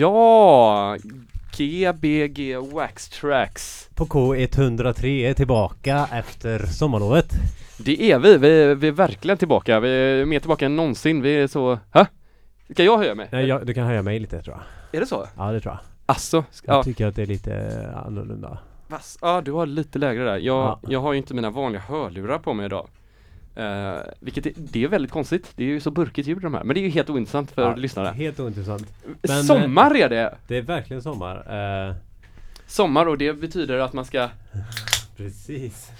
Ja, GBG Wax Tracks. På K103 är tillbaka efter sommarlovet. Det är vi, vi, vi är verkligen tillbaka. Vi är mer tillbaka än någonsin. Vi är så, hä? Ska jag höja mig? Nej, jag, du kan höja mig lite tror jag. Är det så? Ja, det tror jag. Asså? Jag Ja, tycker att det är lite annorlunda. vass. ja, du har lite lägre där. Jag, Ja. jag har ju inte mina vanliga hörlurar på mig idag. Uh, vilket är, det är väldigt konstigt. Det är ju så burkigt ljud de här. Men det är ju helt ointressant för Ja, lyssnare. Helt ointressant. Men, Sommar är det! Det är verkligen sommar. Eh, Sommar och det betyder att man ska precis.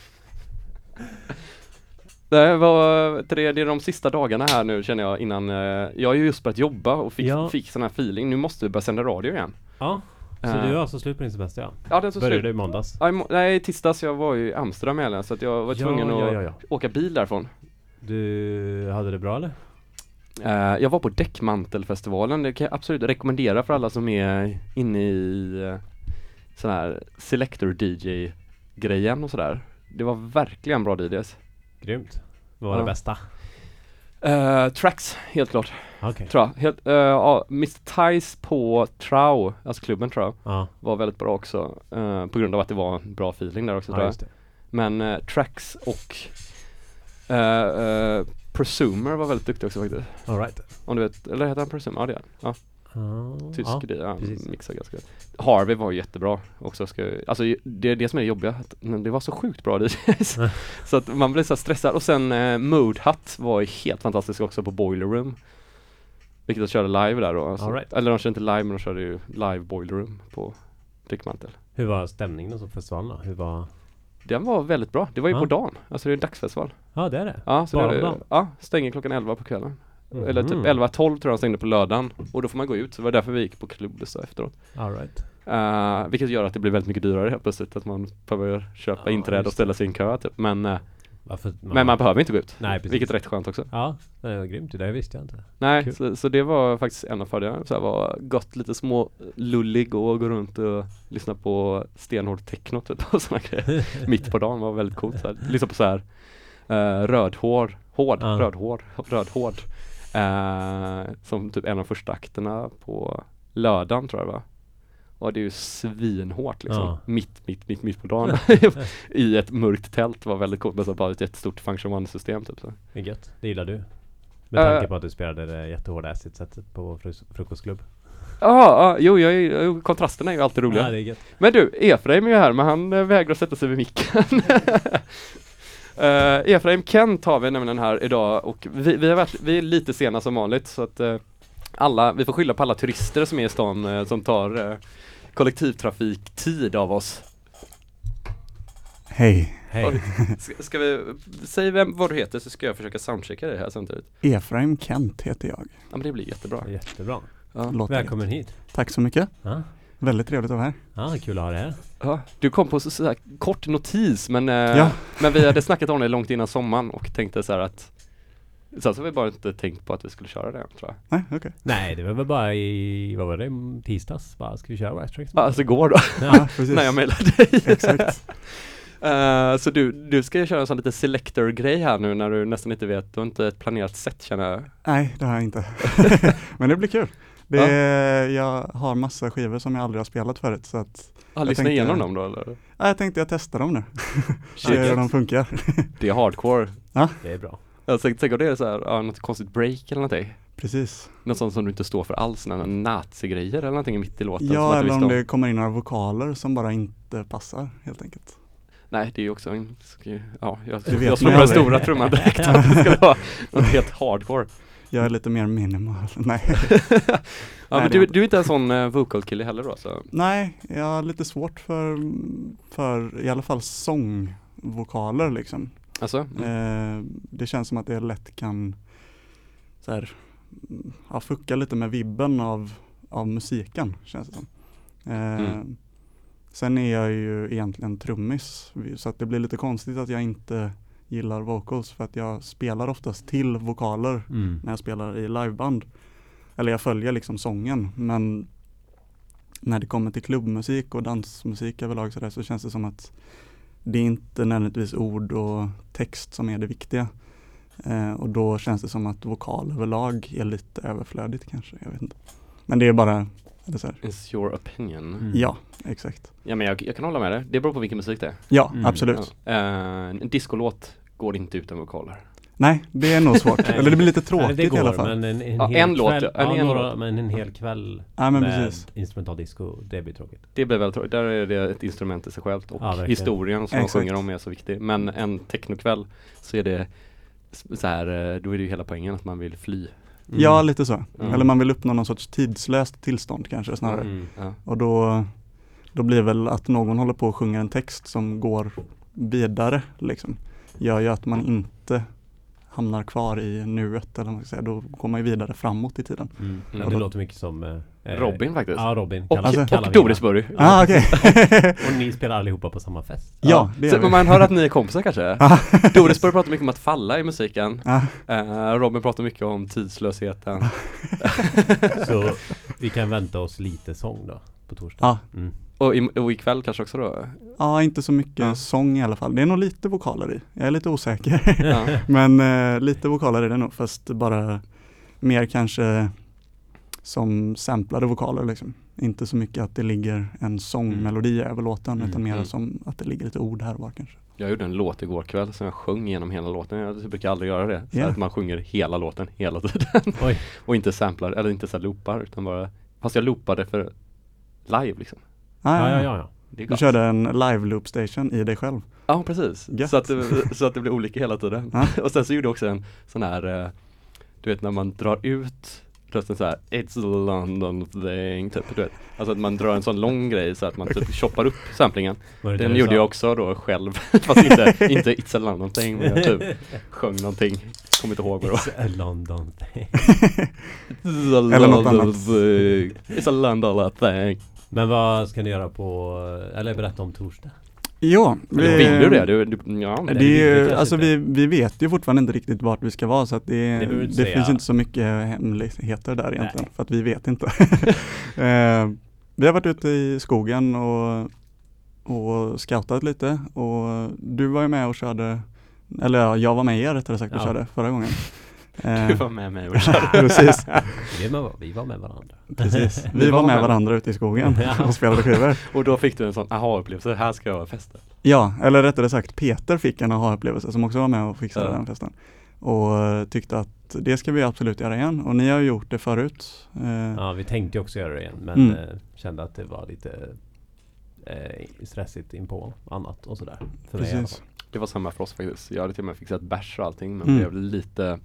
Det var, det är de sista dagarna här nu känner jag innan, eh, jag har ju just börjat jobba och fick, Ja. fick sån här feeling, nu måste vi börja sända radio igen. Ja, så Eh, du är alltså slut på din semester ja? Ja den tog Började slut. i måndags? Ja, i må- nej tisdags, jag var ju i Amsterdam helgen så att jag var tvungen ja, att ja, ja, åka bil därifrån. Du hade det bra eller? Eh, jag var på Däckmantelfestivalen, det kan jag absolut rekommendera för alla som är inne i uh, sån här Selector DJ grejen och sådär. Det var verkligen bra DJs. Grymt. Vad var det bästa? Eh, tracks, helt klart, Okej. tror jag. Helt, eh, ja, Mr Tice på Trau, alltså klubben Trau. Ja, var väldigt bra också eh, på grund av att det var en bra feeling där också tror ja jag. Men eh, Trax och Presumer var väldigt duktig också faktiskt. All right. Om du vet, eller heter han Presumer? Ja det är han. Ja, Tysk ja. ja, precis. mixar ganska Harvey var jättebra också ska, Alltså det är det som är det jobbiga, det var så sjukt bra DJs Så att man blir så stressad och sen eh, Mood Hut var helt fantastisk också på Boiler Room Vilket de körde live där då alltså. All right. Eller de körde inte live men de körde ju live Boiler Room på Däckmantel Hur var stämningen på festivalen då? Hur var... Den var väldigt bra, det var ju Ja. på dagen, alltså det är en dagsfestival Ja det är det. Ja, så Bara det, på dagen? ja, stänger klockan 11 på kvällen Eller typ Mhm. 11-12 tror jag de stängde på lördagen Och då får man gå ut, så det var därför vi gick på klubb så efteråt All right. Uh, vilket gör att det blir väldigt mycket dyrare helt plötsligt Att man behöver köpa Ja, inträde och ställa sig i en kö typ Men, eh, Varför? men man behöver inte gå ut Nej, precis. Vilket är rätt skönt också Ja, det var grymt. Det visste jag inte. Nej, så, så det var faktiskt en av fördelarna Så här var gott lite små lullig och gå runt och lyssna på stenhård techno typ och sådana grejer Mitt på dagen var väldigt coolt så här. Lyssna på så här uh, rödhår, hård, Ja. rödhår, rödhård Eh, Som typ en av första akterna på lördagen tror jag det var Och det är ju svinhårt liksom Ja. Mitt, mitt, mitt, mitt på dagen I ett mörkt tält var väldigt coolt med så bara ett jättestort function one system typ så. Det är gött. Det gillar du. Med tanke Eh. på att du spelade det jättehårda acid-setet på frus- frukostklubb. Ja, ah, jo, jag, är- jo, kontrasterna är ju alltid roliga Ja, det är gött. Men du, Efraim är ju här men han eh, vägrar sätta sig vid micken uh, Efraim Kent har vi nämligen här idag och vi, vi, har varit, vi är lite sena som vanligt så att eh, alla, vi får skylla på alla turister som är i stan eh, som tar uh, kollektivtrafiktid av oss Hej, Hej. ska, ska vi, säg vem, vad du heter så ska jag försöka soundchecka dig här samtidigt Efraim Kent heter jag. Ja men det blir jättebra Jättebra. ja. Välkommen hit. Tack så mycket. Ja. Väldigt trevligt att vara här. ja, kul att ha dig här. Ja, du kom på så, så här kort notis men, eh, Ja. men vi hade snackat om det långt innan sommaren och tänkte så här att Sen så har vi bara inte tänkt på att vi skulle köra det tror jag Nej, okej. Nej, det var väl bara i, vad var det, tisdags? Bara, ska vi köra Wax Tracks? Ja, Alltså igår då, Ja, precis. när jag mejlade dig Exakt. Eh, Så du, du ska ju köra en sån lite selector-grej här nu när du nästan inte vet, du har inte ett planerat sätt känner jag Nej, det har jag inte. Men det blir kul. Det Jag har massa skivor som jag aldrig har spelat förut så att ah, Lyssna tänkte- igenom dem då eller? ja, jag tänkte jag testar dem nu. Se Shit, hur de funkar. det är hardcore Det är bra. Jag tänkte, tänk om det är så här, ja, något konstigt break eller någonting Precis. Något sånt som du inte står för alls, några nazi-grejer eller någonting mitt i låten Ja, eller om det kommer in några vokaler som bara inte passar helt enkelt. Nej, det är ju också en, ja, jag, jag slår på den stora trumman direkt att det skulle vara något helt hardcore Jag är lite mer minimal. Nej. Ja Nej, men du, är- du är inte en sån uh, vocal kille heller då så? Nej, jag har lite svårt för, för i alla fall sångvokaler liksom. Alltså? Mm. Eh, det känns som att det lätt kan så här, ja, fucka lite med vibben av, av musiken känns det som. Eh, Mm. Sen är jag ju egentligen trummis så att det blir lite konstigt att jag inte gillar vocals för att jag spelar oftast till vokaler Mm. när jag spelar i liveband. Eller jag följer liksom sången men när det kommer till klubbmusik och dansmusik överlag så, där, så känns det som att det är inte nödvändigtvis ord och text som är det viktiga. Eh, och då känns det som att vokal överlag är lite överflödigt kanske. Jag vet inte. Men det är bara Eller så här. It's your opinion. Mm. Ja, exakt. Ja men jag, jag kan hålla med dig. Det beror på vilken musik det är. Ja, Mm. absolut. Ja. Eh, en discolåt går inte utan vokaler. Nej, det är nog svårt. Nej. Eller det blir lite Nej, tråkigt det går, i alla fall. Men en, en Ja, hel en låt, kväll, ja. ja, En- en några, låt. men en hel kväll Ja, men med precis. instrumental disco, det blir tråkigt. Det blir väldigt tråkigt. Där är det ett instrument i sig självt och Ja, historien som de Exakt. sjunger om är så viktig. Men en technokväll så är det så här, eh, då är det ju hela poängen att man vill fly. Mm. Ja, lite så. Mm. Eller man vill uppnå någon sorts tidslöst tillstånd kanske snarare. Mm. Ja. Och då, då blir väl att någon håller på och sjunger en text som går vidare liksom. Gör ju att man inte hamnar kvar i nuet eller vad man ska säga. Då går man ju vidare framåt i tiden. Mm. Mm. Ja, Och det då- låter mycket som eh, eh, Robin faktiskt. Ja, Robin. Och, Alltså- och vingar. Doris Burry. Ah, okej. Och ni spelar allihopa på samma fest? ja, det så, gör men vi. man hör att ni är kompisar kanske? Doris Burry pratar mycket om att falla i musiken. Ja, Eh, Robin pratar mycket om tidslösheten. Så vi kan vänta oss lite sång då på torsdag? ja. Mm. Och, i, och ikväll kanske också då? ja, inte så mycket Ja. sång i alla fall. Det är nog lite vokaler i. Jag är lite osäker. Ja. Men eh, lite vokaler är det nog, fast bara mer kanske som samplade vokaler liksom. Inte så mycket att det ligger en sångmelodi över låten Mm, utan mer mm. som att det ligger lite ord här och var kanske. Jag gjorde en låt igår kväll som jag sjöng genom hela låten. Jag brukar aldrig göra det. Så Ja. att man sjunger hela låten hela tiden. Oj. och inte samplar, eller inte så här loopar utan bara Fast jag loopade för live liksom. Ah, Ja, ja, ja. ja. Du gott. körde en live loop station i dig själv. Ja precis, Gött. så att, det, så att det blir olika hela tiden. Ja. och sen så gjorde jag också en sån här, eh, du vet när man drar ut rösten så här, It's a London thing, typ, du vet. Alltså att man drar en sån lång grej så att man typ choppar upp samplingen. Den gjorde sa? jag också då själv, fast inte, inte It's a London thing, men jag typ sjöng någonting. Kommer inte ihåg vad det var. It's a London thing. It's a London thing. It's a London thing. Men vad ska ni göra på, eller berätta om torsdag? Ja, Eller vill du det? Du, du, ja, Det vi är, ju- alltså vi, vi vet ju fortfarande inte riktigt vart vi ska vara så att det, Det det, säga. finns inte så mycket hemligheter där egentligen Nej. för att vi vet inte. eh, vi har varit ute i skogen och, och scoutat lite och du var ju med och körde, eller ja, jag var med er rättare sagt och Ja. körde förra gången. Du Eh, var med mig och precis, Vi var, vi var med varandra. precis. Vi var med varandra ute i skogen Ja. och spelade skivor. Och då fick du en sån aha-upplevelse, här ska jag festa. Ja, eller rättare sagt Peter fick en aha-upplevelse som också var med och fixade Ja. den festen. Och eh, tyckte att det ska vi absolut göra igen och ni har ju gjort det förut. Eh, Ja, vi tänkte också göra det igen men Mm. kände att det var lite eh, stressigt inpå annat och sådär. För mig i alla Precis. fall. Det var samma för oss faktiskt. Jag hade till och med fixat bärs och allting men Mm. blev lite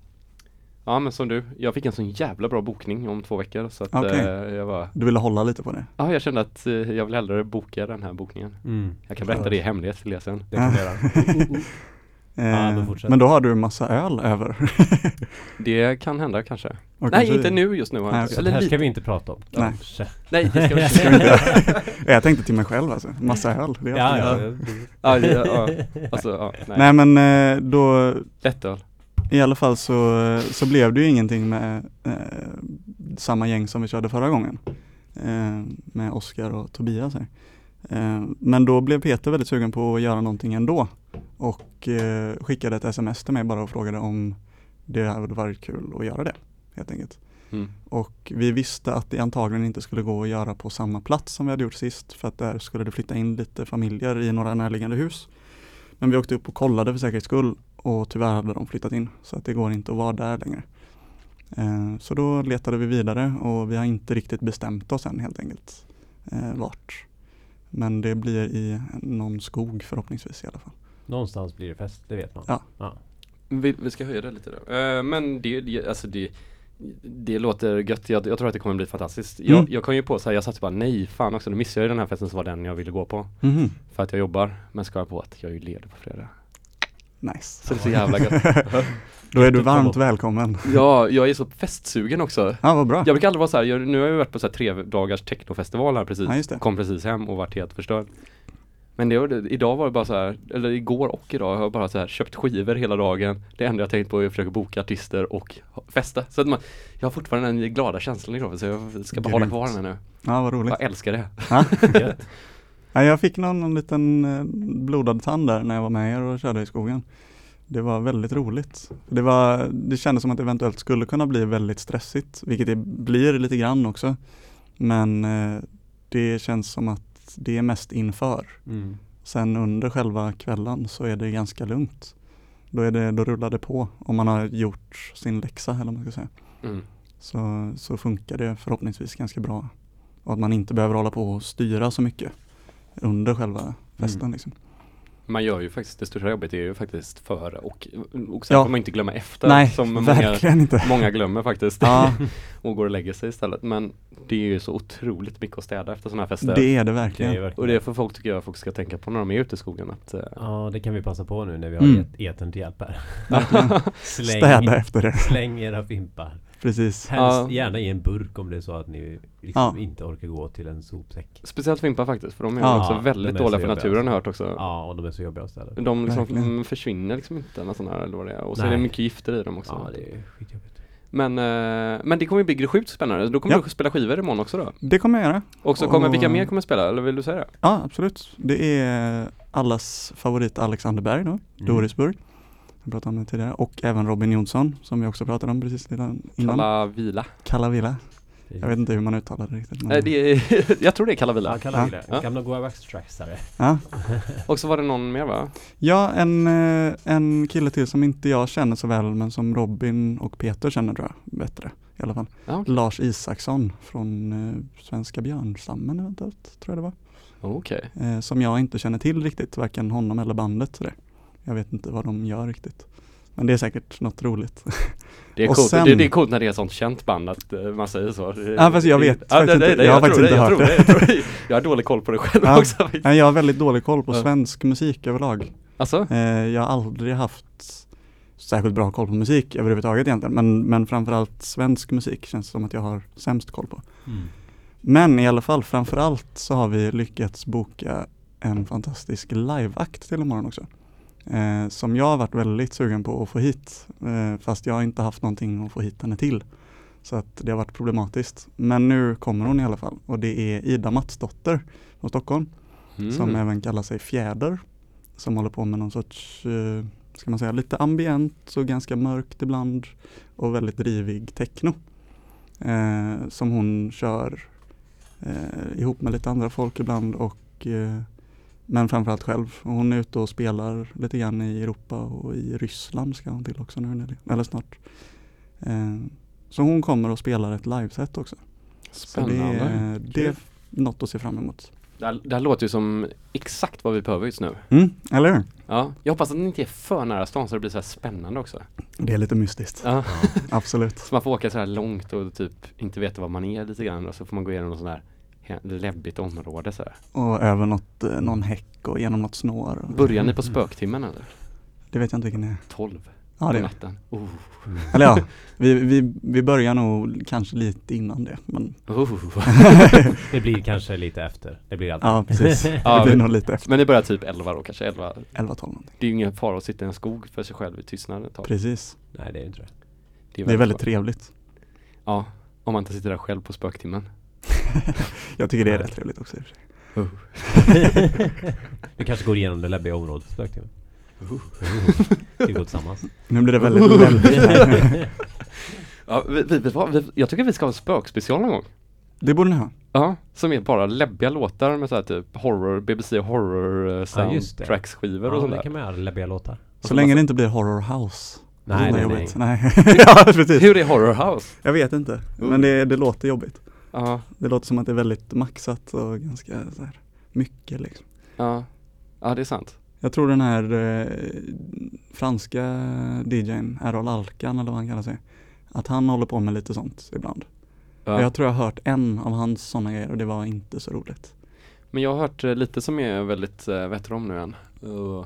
Ja men som du, jag fick en sån jävla bra bokning om två veckor så att Okej. eh, jag var Du ville hålla lite på det? Ja jag kände att eh, jag vill hellre boka den här bokningen Mm. Jag kan berätta det i hemlighet till er sen Det kan vi göra. Eh, men då har du massa öl över? Det kan hända kanske Och Nej kanske- inte nu just nu Nej, inte. Så Eller det här ska vi inte prata om. Nej. Nej det ska vi inte göra. Jag tänkte till mig själv alltså, massa öl. Det är Ja, ja, ja, ja, alltså ja, nej. Nej men eh, då, Lättöl i alla fall så, så blev det ju ingenting med eh, samma gäng som vi körde förra gången. Eh, med Oskar och Tobias här. Eh, men då blev Peter väldigt sugen på att göra någonting ändå. Och eh, skickade ett sms till mig bara och frågade om det hade varit kul att göra det. Helt enkelt. mm. Och vi visste att det antagligen inte skulle gå att göra på samma plats som vi hade gjort sist. För att där skulle det flytta in lite familjer i några närliggande hus. Men vi åkte upp och kollade för säkerhets skull och tyvärr hade de flyttat in. Så att det går inte att vara där längre. Eh, så då letade vi vidare och vi har inte riktigt bestämt oss än helt enkelt. Eh, vart. Men det blir i någon skog förhoppningsvis i alla fall. Någonstans blir det fest, det vet man. Ja. vi, vi ska höja det lite då Eh, Men det, det, alltså det det låter gött, jag, jag tror att det kommer bli fantastiskt. Jag, Mm. jag kom ju på så här, jag satt bara nej fan också, nu missade jag ju den här festen som var den jag ville gå på. Mhm. För att jag jobbar, men ska jag på att jag är ju ledig på fredag. Nice. Så det är så jävla gött. Då är du varmt välkommen. Ja, jag är så festsugen också. Ja, vad bra. Jag brukar aldrig vara så här, jag, nu har jag varit på så här tre dagars technofestival här precis. Ja. Kom precis hem och varit helt förstörd. Men det, idag var det bara så här, eller igår och idag har jag bara så här köpt skivor hela dagen. Det enda jag tänkt på är att försöka boka artister och festa. Så att man, jag har fortfarande den glada känslan i kroppen så jag ska bara hålla kvar den nu. Ja, vad roligt. Jag älskar det. Gött. Ja, jag fick någon, någon liten eh, blodad tand där när jag var med er och körde i skogen. Det var väldigt roligt. Det, var, det kändes som att det eventuellt skulle kunna bli väldigt stressigt, vilket det blir lite grann också. Men eh, det känns som att det är mest inför. Mm. Sen under själva kvällen så är det ganska lugnt. Då, är det, då rullar det på om man har gjort sin läxa eller vad man ska säga. Mm. Så, så funkar det förhoppningsvis ganska bra. Och att man inte behöver hålla på och styra så mycket under själva festen. Mm. Liksom. Man gör ju faktiskt, det största jobbet är ju faktiskt före och, och sen Ja. får man inte glömma efter Nej, som många, verkligen inte. många glömmer faktiskt Ja, och går och lägger sig istället. Men det är ju så otroligt mycket att städa efter sådana här fester. det är det Det är verkligen. verkligen. Och det är för folk tycker jag folk ska tänka på när de är ute i skogen att eh, Ja, det kan vi passa på nu när vi har Mm. et- etern till hjälp här. Verkligen. Släng, Städa efter det. släng era fimpar. Precis. Helst Ja. gärna i en burk om det är så att ni liksom Ja. inte orkar gå till en sopsäck. Speciellt fimpar faktiskt för de är Ja, också väldigt är dåliga för naturen alltså. har jag hört också. Ja, och de är så jobbiga att. De liksom Verkligen. försvinner liksom inte här, eller vad det är. Och så är Nej. det mycket gifter i dem också. Ja, det är skitjobbigt. Men, eh, men det kommer ju bli sjukt spännande. Då kommer Ja. du spela skivor imorgon också då? Det kommer jag göra. Och så kommer, Och- vilka mer kommer spela? Eller vill du säga det? Ja, absolut. Det är allas favorit Alexander Berg då, Mm. Dorisburg. Jag pratade om det tidigare. Och även Robin Jonsson som vi också pratade om precis innan. innan. Kalla Vila? Kalavilla. Jag vet inte hur man uttalar det riktigt. Men... Nej, det är, jag tror det är Kalla Vila. Ja, kalla Ja. Gamla Goa Wax-tracksare. ja. Och så var det någon mer va? ja, en, eh, en kille till som inte jag känner så väl men som Robin och Peter känner tror jag bättre i alla fall. Ja, okej. Lars Isaksson från eh, Svenska björnstammen eventuellt, tror jag det var. Okej. Eh, som jag inte känner till riktigt, varken honom eller bandet. Så det. Jag vet inte vad de gör riktigt. Men det är säkert något roligt. Det är coolt, sen- det, det är coolt när det är ett sånt känt band att eh, man säger så. Ja, fast jag vet ja, faktiskt det, det, inte. det, Jag har faktiskt inte jag hört det. Jag, tror jag har dålig koll på det själv Ja. också. Nej, jag har väldigt dålig koll på Ja. svensk musik överlag. Alltså? Eh, jag har aldrig haft särskilt bra koll på musik överhuvudtaget egentligen. Men, men framförallt svensk musik känns som att jag har sämst koll på. Mm. Men i alla fall, framförallt så har vi lyckats boka en fantastisk liveakt till imorgon också. Eh, som jag har varit väldigt sugen på att få hit. Eh, fast jag har inte haft någonting att få hit henne till. Så att det har varit problematiskt. Men nu kommer hon i alla fall. Och det är Ida Matsdotter från Stockholm. Mm. Som även kallar sig Fjäder. Som håller på med någon sorts, eh, ska man säga, lite ambient och ganska mörkt ibland. Och väldigt drivig techno. Eh, som hon kör eh, ihop med lite andra folk ibland och eh, men framförallt själv. Och hon är ute och spelar lite grann i Europa och i Ryssland ska hon till också nu nyligen, eller snart. Eh, så hon kommer och spelar ett liveset också. Så det, Spännande. är- det är något att se fram emot. Det, här, det här låter ju som exakt vad vi behöver just nu. Mm, eller hur? Ja, jag hoppas att den inte är för nära stan så det blir så här spännande också. Det är lite mystiskt. Ja. Absolut. Så man får åka så här långt och typ inte veta var man är lite grann och så får man gå igenom något sån här läbbigt område så här. Och över något, eh, någon häck och genom något snår. och- Börjar ni på spöktimmen eller? Det vet jag inte vilken det är. 12 Ja, det är. natten. Oh. Mm. Eller ja, vi, vi, vi börjar nog kanske lite innan det. Men Oh. Det blir kanske lite efter. Det blir alltid. ja, precis. Ja, det blir vi- nog lite efter Men det börjar typ 11 då kanske 11. 11-12 någonting. Det är ju ingen fara att sitta i en skog för sig själv i tystnad ett tag. Precis. Nej, det är inte det. Det är väldigt bra. trevligt. Ja, om man inte sitter där själv på spöktimmen. Jag tycker det är rätt trevligt också i och för sig. Vi kanske går igenom det läbbiga området spöktimmen. Vi går tillsammans. Nu blir det väldigt läbbigt. Ja, vi, vi, vi, jag tycker vi ska ha en spökspecial någon gång. Det borde ni ha. Ja, som är bara läbbiga låtar med så här typ horror, BBC horror uh, Ja, just det. soundtracks skivor och Ja, sånt det där. kan man göra. Läbbiga låtar. Så länge det inte blir horror house. Nej, nej, nej. nej. ja, precis. Hur är horror house? Jag vet inte. Men det, det låter jobbigt. Ja, Det låter som att det är väldigt maxat och ganska så här, mycket liksom. ja, ja det är sant. Jag tror den här eh, franska DJn, Errol Alkan eller vad han kallar sig. Att han håller på med lite sånt ibland. Ja. Jag tror jag har hört en av hans sådana grejer och det var inte så roligt. Men jag har hört eh, lite som är väldigt, heter de nu igen? Uh,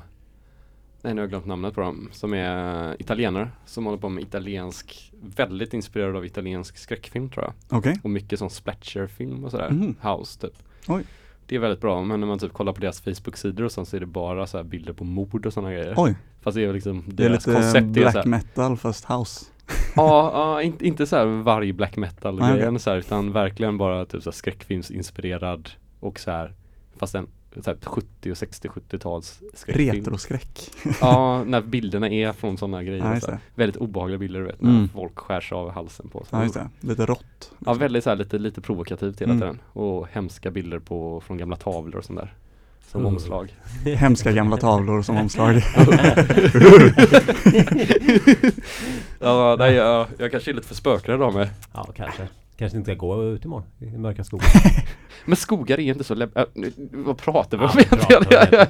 nej nu har jag glömt namnet på dem. Som är italienare som håller på med italiensk, väldigt inspirerad av italiensk skräckfilm tror jag. Okej. Och mycket sån splatcherfilm och sådär. Mhm. House typ. Oj. Det är väldigt bra men när man typ kollar på deras Facebook-sidor och sånt så är det bara så bilder på mord och sådana grejer. Oj, Fast det är liksom det är deras lite koncept är black här, metal fast house. Ja, ja inte, inte så här varg black metal grejen så här, utan verkligen bara typ så här skräckfilmsinspirerad och så här fast en så här 70 och 60-70-tals skräckfilm. Retroskräck. Ja, när bilderna är från sådana grejer. Ja, så. Väldigt obehagliga bilder du vet, när Mm. folk skärs av halsen på. Så. Ja, just det. Lite rått. Ja, väldigt så här, lite, lite provokativt hela Mm. tiden. Och hemska bilder på, från gamla tavlor och sånt där. Som Mm. omslag. Hemska gamla tavlor som omslag. ja, nej, jag, jag kanske är lite för spökrädd av mig. Ja, kanske. Kanske inte ska gå ut imorgon i mörka skogen. Men skogar är inte så läbb... Äh, vad pratar vi om Ja, egentligen?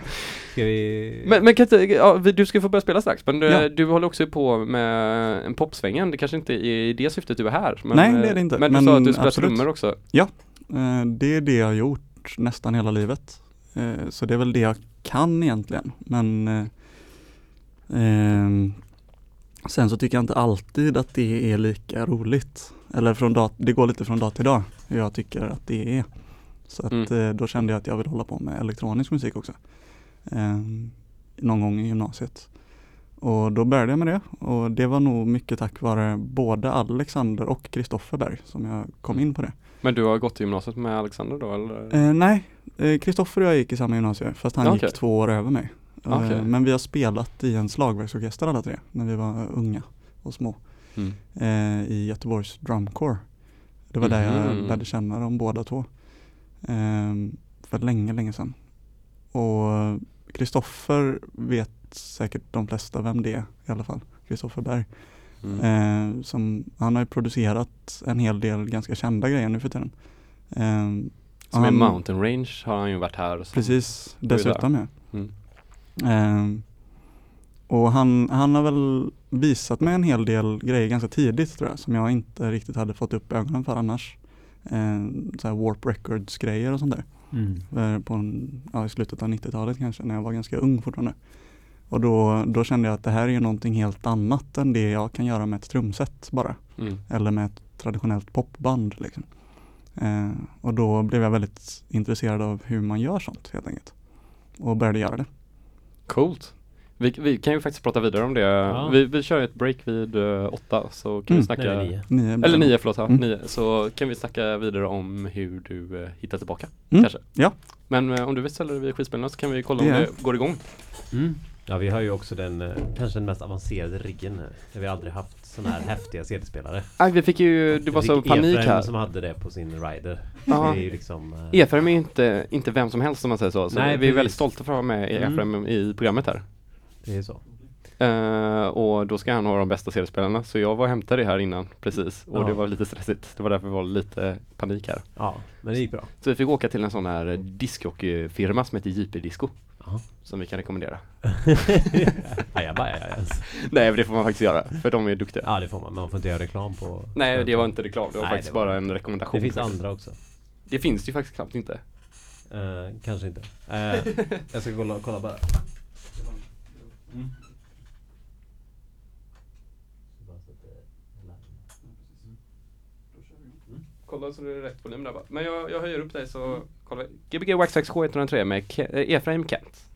vi... men, men kan inte, ja, vi- du ska få börja spela strax, men du, Ja. du håller också på med en popsvängen. Det kanske inte är i det syftet du är här? Men, Nej, det är det inte, Men du men sa att du spelar trummor också? Eh, Det är det jag har gjort nästan hela livet. Eh, Så det är väl det jag kan egentligen. Men eh, sen så tycker jag inte alltid att det är lika roligt. Eller från dag, det går lite från dag till dag hur jag tycker att det är. Så att Mm. eh, då kände jag att jag vill hålla på med elektronisk musik också. Ehm, Någon gång i gymnasiet. Och då började jag med det och det var nog mycket tack vare både Alexander och Kristoffer Berg som jag kom in på det. Men du har gått i gymnasiet med Alexander då eller? Eh, nej, eh, Kristoffer och jag gick i samma gymnasium fast han Ja, gick två år över mig. Eh, Okej. Men vi har spelat i en slagverksorkester alla tre när vi var unga och små Mm. eh, i Göteborgs Drumcorps. Det var där jag Mhm. lärde känna dem båda två. Eh, för länge, länge sedan. Och Kristoffer vet säkert de flesta vem det är i alla fall. Kristoffer Berg. Mm. Eh, som, han har ju producerat en hel del ganska kända grejer nu för tiden. Eh, Som är han- Mountain Range har han ju varit här. och så. Precis, dessutom ja. Mm. Ehm, och han, han har väl visat mig en hel del grejer ganska tidigt tror jag som jag inte riktigt hade fått upp ögonen för annars. Ehm, så här Warp Records grejer och sånt där. Mm. Eh, På en, ja, I slutet av 90-talet kanske när jag var ganska ung fortfarande. Och då, då kände jag att det här är ju någonting helt annat än det jag kan göra med ett trumset bara. Mm. Eller med ett traditionellt popband. Liksom. Eh, och då blev jag väldigt intresserad av hur man gör sånt helt enkelt. Och började göra det. Coolt. Vi, vi kan ju faktiskt prata vidare om det. Ja. Vi, vi kör ett break vid uh, åtta så kan Mm. vi snacka Nej, nio. Nio Eller nio, förlåt. Ja, Mm. nio. Så kan vi snacka vidare om hur du eh, hittar tillbaka. Mm. Kanske. Ja. Men eh, om du vill ställa dig vid skivspelarna så kan vi kolla om det går igång. Mm. Ja, vi har ju också den kanske den mest avancerade riggen. där Vi har aldrig haft sådana här häftiga CD-spelare. Nej, vi fick ju, det var så panik Efraim här. som hade det på sin rider. Ja. Det är ju liksom... Efraim är ju inte, inte vem som helst om man säger så. så Nej, vi är väldigt stolta för att ha med Mm. Efraim i programmet här. Det är så. Eh, och då ska han ha de bästa seriespelarna. Så jag var och hämtade det här innan precis. Och Ja. det var lite stressigt. Det var därför det var lite panik här. Ja, men det gick bra. Så vi fick åka till en sån här discjockeyfirma som heter JP Disco. Ja. Som vi kan rekommendera. Nej men det får man faktiskt göra. För de är duktiga. Ja, det får man. Men man får inte göra reklam på... Nej det var inte reklam. Det var Nej, faktiskt det var- bara en rekommendation. Det finns andra också. Det finns det ju faktiskt knappt inte. Eh, kanske inte. Eh, jag ska kolla, kolla bara. Mm. Kolla så det är rätt volym där bara. Men jag, jag höjer upp dig så kolla. Gbg Waxax K103 med Ke- eh, Efraim Kent.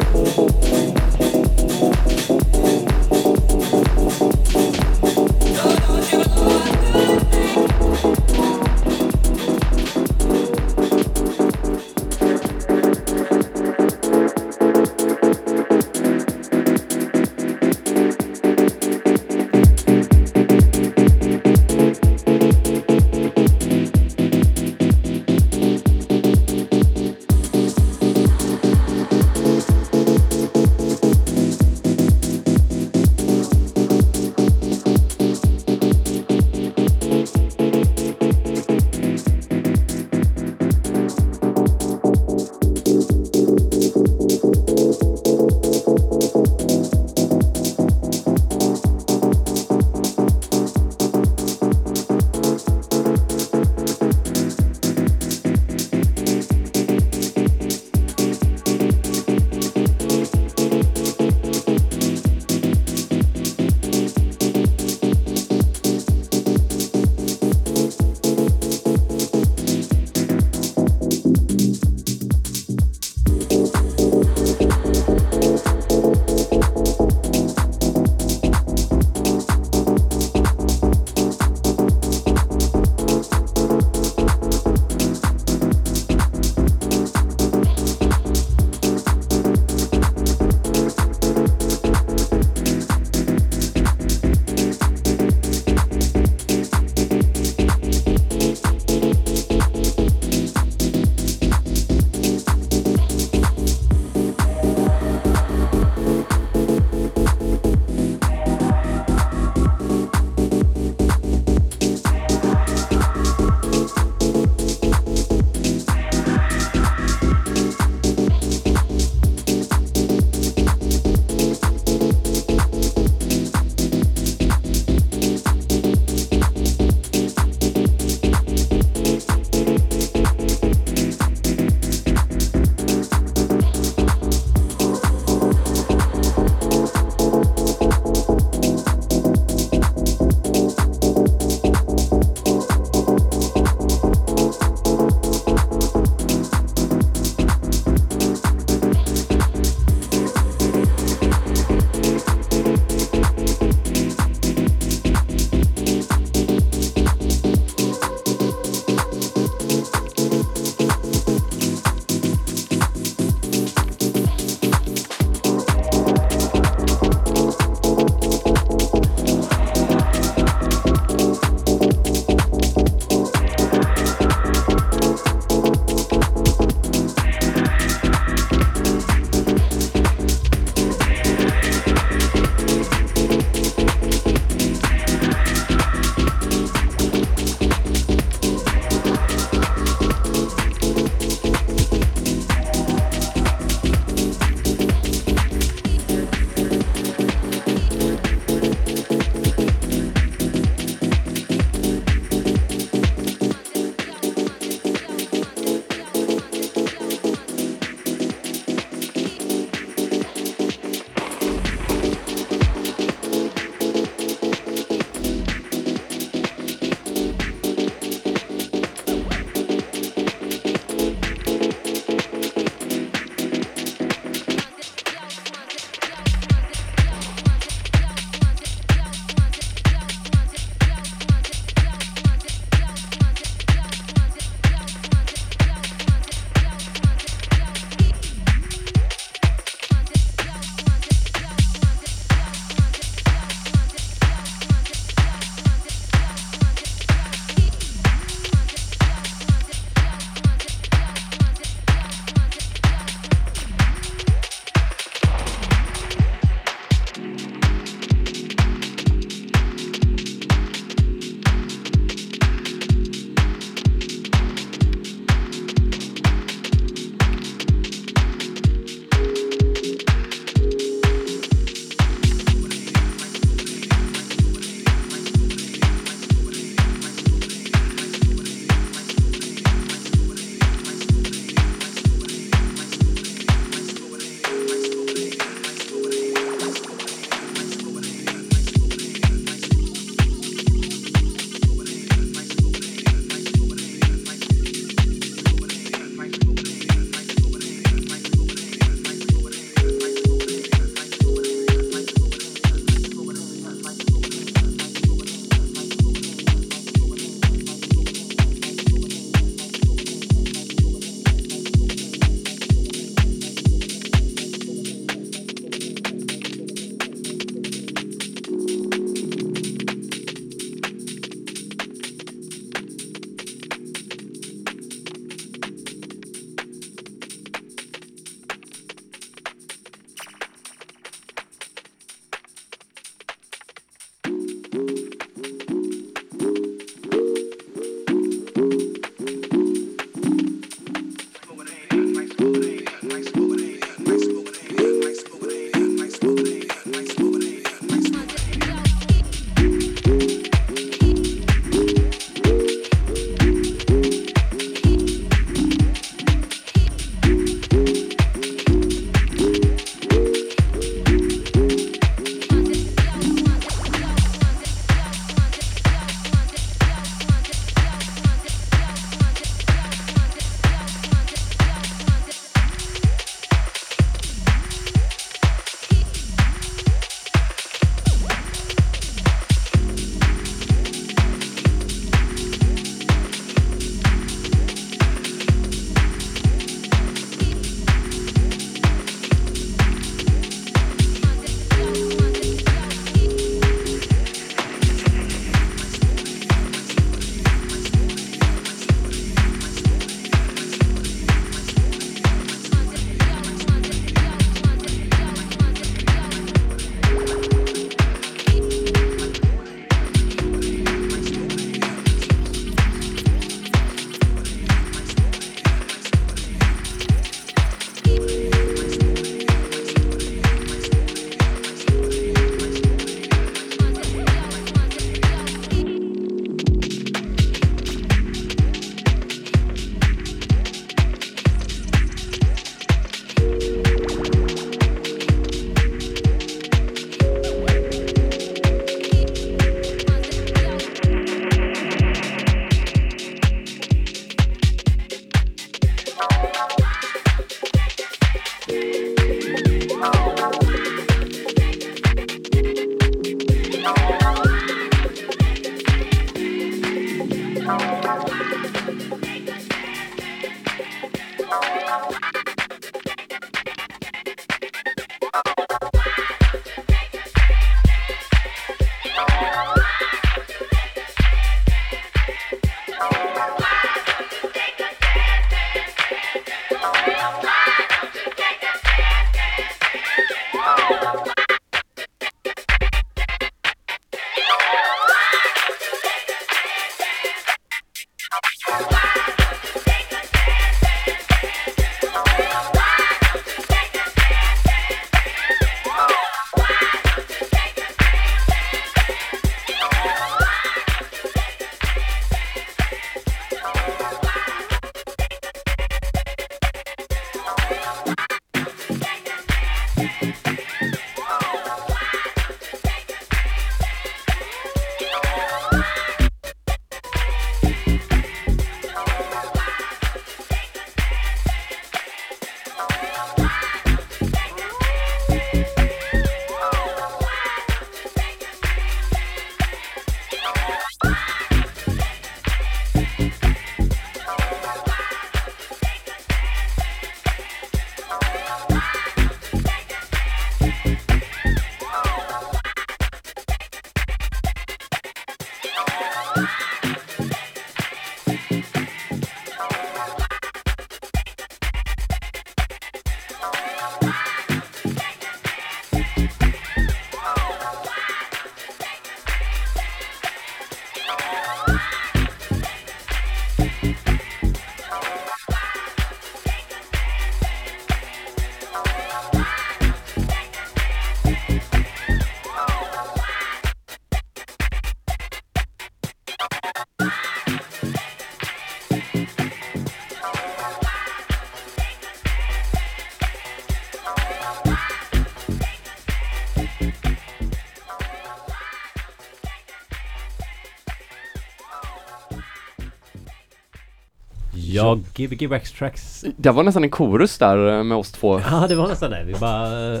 Ja, Gbg Wax Tracks. Det var nästan en korus där eh, med oss två. Ja, det var nästan det. Vi bara eh,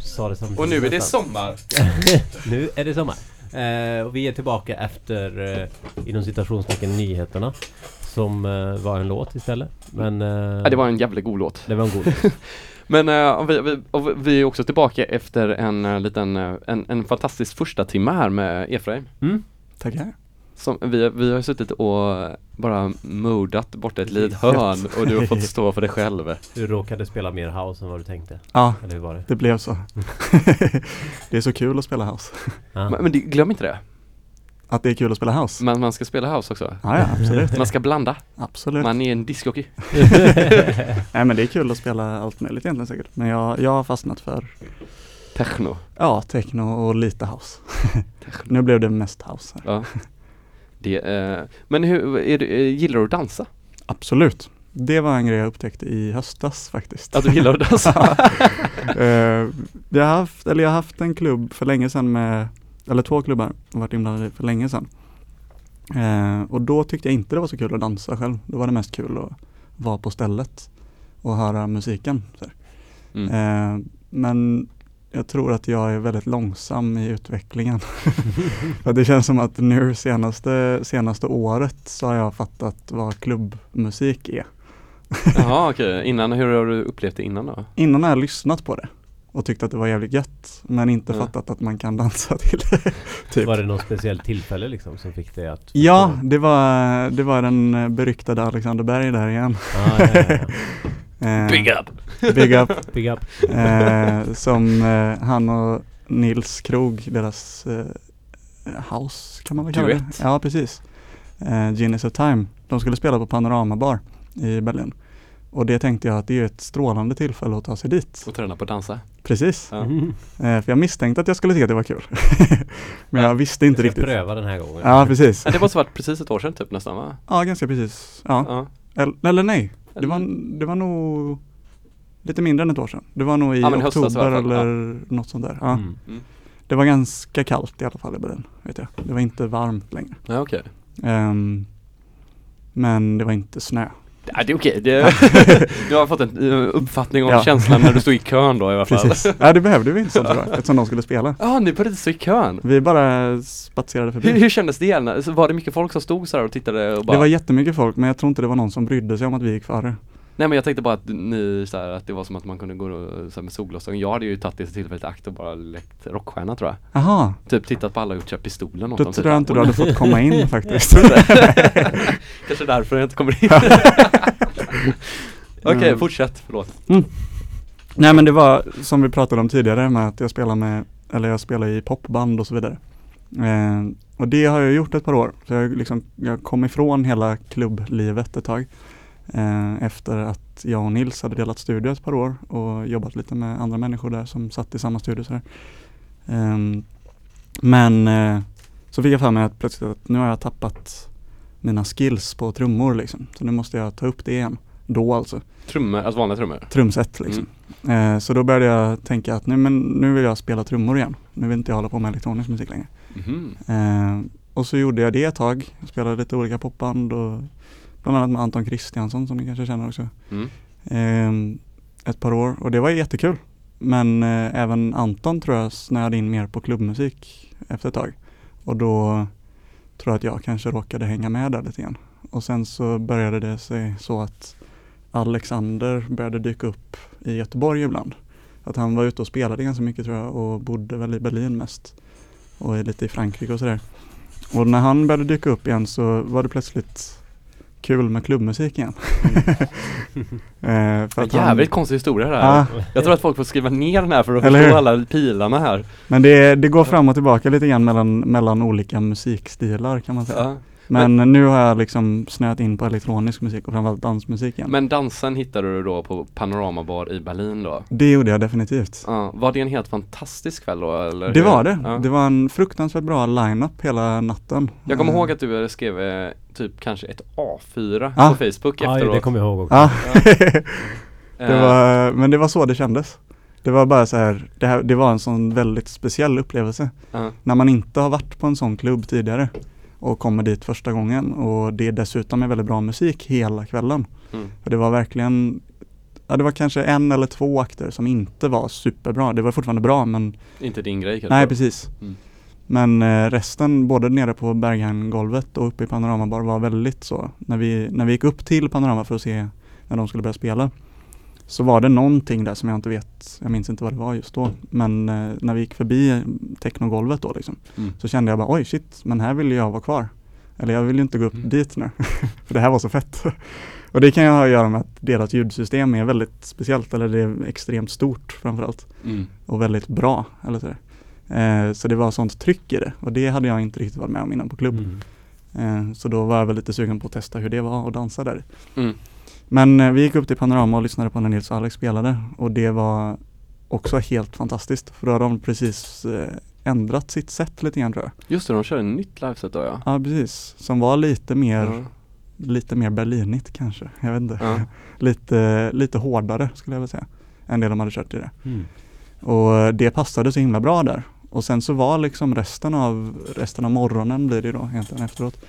sa det samtidigt. Och nu är det sommar. Nu är det sommar. Eh, och vi är tillbaka efter eh, inom citationstecken nyheterna. Som eh, var en låt istället. Men eh, Ja, det var en jävligt god låt. det var en god. Men uh, vi, vi, och vi- vi är också tillbaka efter en uh, liten, uh, en, en fantastisk första timme här med Efraim. Mm? Tackar. Som, vi, vi har suttit och bara modat borta ett litet hörn och du har fått stå för dig själv. Du råkade spela mer house än vad du tänkte. Ja, Eller hur var det? det blev så. det är så kul att spela house. Ja. Men, men det, glöm inte det. Att det är kul att spela house. Man, man ska spela house också. Ja, ja absolut. Man ska blanda. absolut. Man är en discjockey. Nej men det är kul att spela allt möjligt egentligen säkert. Men jag, jag har fastnat för Techno. Ja, techno och lite house. nu blev det mest house här. Ja. Det, eh, men hur, är du, eh, gillar du att dansa? Absolut. Det var en grej jag upptäckte i höstas faktiskt. Att du gillar att dansa? Eh, jag, har haft, eller jag har haft en klubb för länge sedan med, eller två klubbar, och varit inblandad i för länge sedan. Eh, och då tyckte jag inte det var så kul att dansa själv. Då var det mest kul att vara på stället och höra musiken. Mm. Eh, men jag tror att jag är väldigt långsam i utvecklingen. För det känns som att nu senaste, senaste året så har jag fattat vad klubbmusik är. Jaha okej, innan, hur har du upplevt det innan då? Innan har jag lyssnat på det och tyckt att det var jävligt gött men inte Ja. fattat att man kan dansa till det. typ. Var det något speciellt tillfälle liksom som fick dig att Ja, det var, det var den beryktade Alexander Berg där igen. Ah, ja, ja, ja. Eh, up! Big up. Big up. Eh, som eh, han och Nils Krog, deras eh, house kan man väl kalla det? Ja, precis. Eh, Genius of Time. De skulle spela på Panorama Bar i Berlin. Och det tänkte jag att det är ett strålande tillfälle att ta sig dit. Och träna på att dansa. Precis. Ja. Mm. Eh, för jag misstänkte att jag skulle tycka att det var kul. Men jag visste inte Jag riktigt. pröva den här gången. Ja, precis. Ja, det måste varit precis ett år sedan typ nästan va? Ja, ganska precis. Ja. Ja. Eller, eller nej, det var, det var nog lite mindre än ett år sedan. Det var nog i Ja, i höstas i oktober eller något sånt där. Ja. Mm. Det var ganska kallt i alla fall i Berlin, vet jag. Det var inte varmt längre. Ja okej. Ehm, men det var inte snö. Ja, det är okej. Det, du har fått en eh, uppfattning om Ja. känslan när du stod i kön då i alla fall. Precis. ja, det behövde vi inte så tror jag, eftersom de skulle spela. Ja, ni började stå i kön. Vi bara spatserade Hur, förbi. hur kändes det? Var det mycket folk som stod så här och tittade och bara Det var jättemycket folk, men jag tror inte det var någon som brydde sig om att vi gick före. Nej men jag tänkte bara att ni så här, att det var som att man kunde gå och, så här, med solglasögon. Jag hade ju tagit det tillfället i akt och bara lekt rockstjärna tror jag. Jaha, Typ tittat på alla och gjort pistolen åt då dem. tror jag typ. inte du hade fått komma in faktiskt. Kanske därför jag inte kommer in. Okej, Mm. fortsätt. Förlåt. Nej men det var som vi pratade om tidigare med att jag spelar med, eller jag spelar i popband och så vidare. Eh, och det har jag gjort ett par år. Så jag, liksom, jag kom ifrån hela klubblivet ett tag. Eh, efter att jag och Nils hade delat studio ett par år och jobbat lite med andra människor där som satt i samma studio. Så eh, men eh, så fick jag för mig att plötsligt att nu har jag tappat mina skills på trummor liksom. Så nu måste jag ta upp det igen. Då alltså Trummor, alltså vanliga trummor. trumset liksom. Eh, så då började jag tänka att nu, men, nu vill jag spela trummor igen. Nu vill inte jag hålla på med elektronisk musik längre. Eh, och så gjorde jag det ett tag. Jag spelade lite olika popband och bland annat med Anton Kristiansson som ni kanske känner också. Mm. Eh, ett par år och det var jättekul. Men eh, även Anton tror jag snöade in mer på klubbmusik efter ett tag. Och då tror jag att jag kanske råkade hänga med där lite grann. Och sen så började det sig så att Alexander började dyka upp i Göteborg ibland. Att han var ute och spelade ganska mycket tror jag och bodde väl i Berlin mest. Och lite i Frankrike och sådär. Och när han började dyka upp igen så var det plötsligt kul med klubbmusik igen. eh, för att han- Jävligt konstig historia det här. Ja, Jag tror att folk får skriva ner den här för att Eller förstå hur? alla pilarna här. men det, det går fram och tillbaka lite grann mellan, mellan olika musikstilar kan man säga. Ja. Men, nu har jag liksom snöat in på elektronisk musik och framförallt dansmusik igen. Men dansen hittade du då på Panorama Bar i Berlin då? det gjorde jag definitivt. Ja, var det en helt fantastisk kväll då eller? Det hur? var det. Ja. Det var en fruktansvärt bra line-up hela natten. Jag kommer Eh, ihåg att du skrev eh, typ kanske ett A4 Ja. på Facebook Ja, efteråt. det kommer jag ihåg också. Ja, Eh, det var, men det var så det kändes. Det var bara så här, det, här, det var en sån väldigt speciell upplevelse. ja. När man inte har varit på en sån klubb tidigare. Och kommer dit första gången och det är dessutom är väldigt bra musik hela kvällen. Mm. För det var verkligen Ja det var kanske en eller två akter som inte var superbra. Det var fortfarande bra men Inte din grej kanske? Nej precis. Mm. Men eh, resten, både nere på Berghain-golvet och uppe i Panoramabar var väldigt så. När vi, när vi gick upp till Panorama för att se när de skulle börja spela så var det någonting där som jag inte vet, jag minns inte vad det var just då. Men eh, när vi gick förbi technogolvet då liksom, Mm. så kände jag bara oj shit, men här vill jag vara kvar. Eller jag vill inte gå upp Mm. dit nu, för det här var så fett. och det kan ju ha att göra med att deras ljudsystem är väldigt speciellt, eller det är extremt stort framförallt Mm. och väldigt bra. Eller så, eh, så det var sånt tryck i det och det hade jag inte riktigt varit med om innan på klubb. Mm. Eh, så då var jag väl lite sugen på att testa hur det var att dansa där. Mm. Men eh, vi gick upp till Panorama och lyssnade på när Nils och Alex spelade och det var också helt fantastiskt för då har de precis eh, ändrat sitt sätt lite grann tror jag. Just det, de kör ett nytt liveset då ja. Ja precis, som var lite mer, Ja. lite mer Berlinigt kanske. Jag vet inte. Ja. lite, lite hårdare skulle jag vilja säga. Än det de hade kört i det. Mm. Och det passade så himla bra där. Och sen så var liksom resten av, resten av morgonen blir det då egentligen efteråt,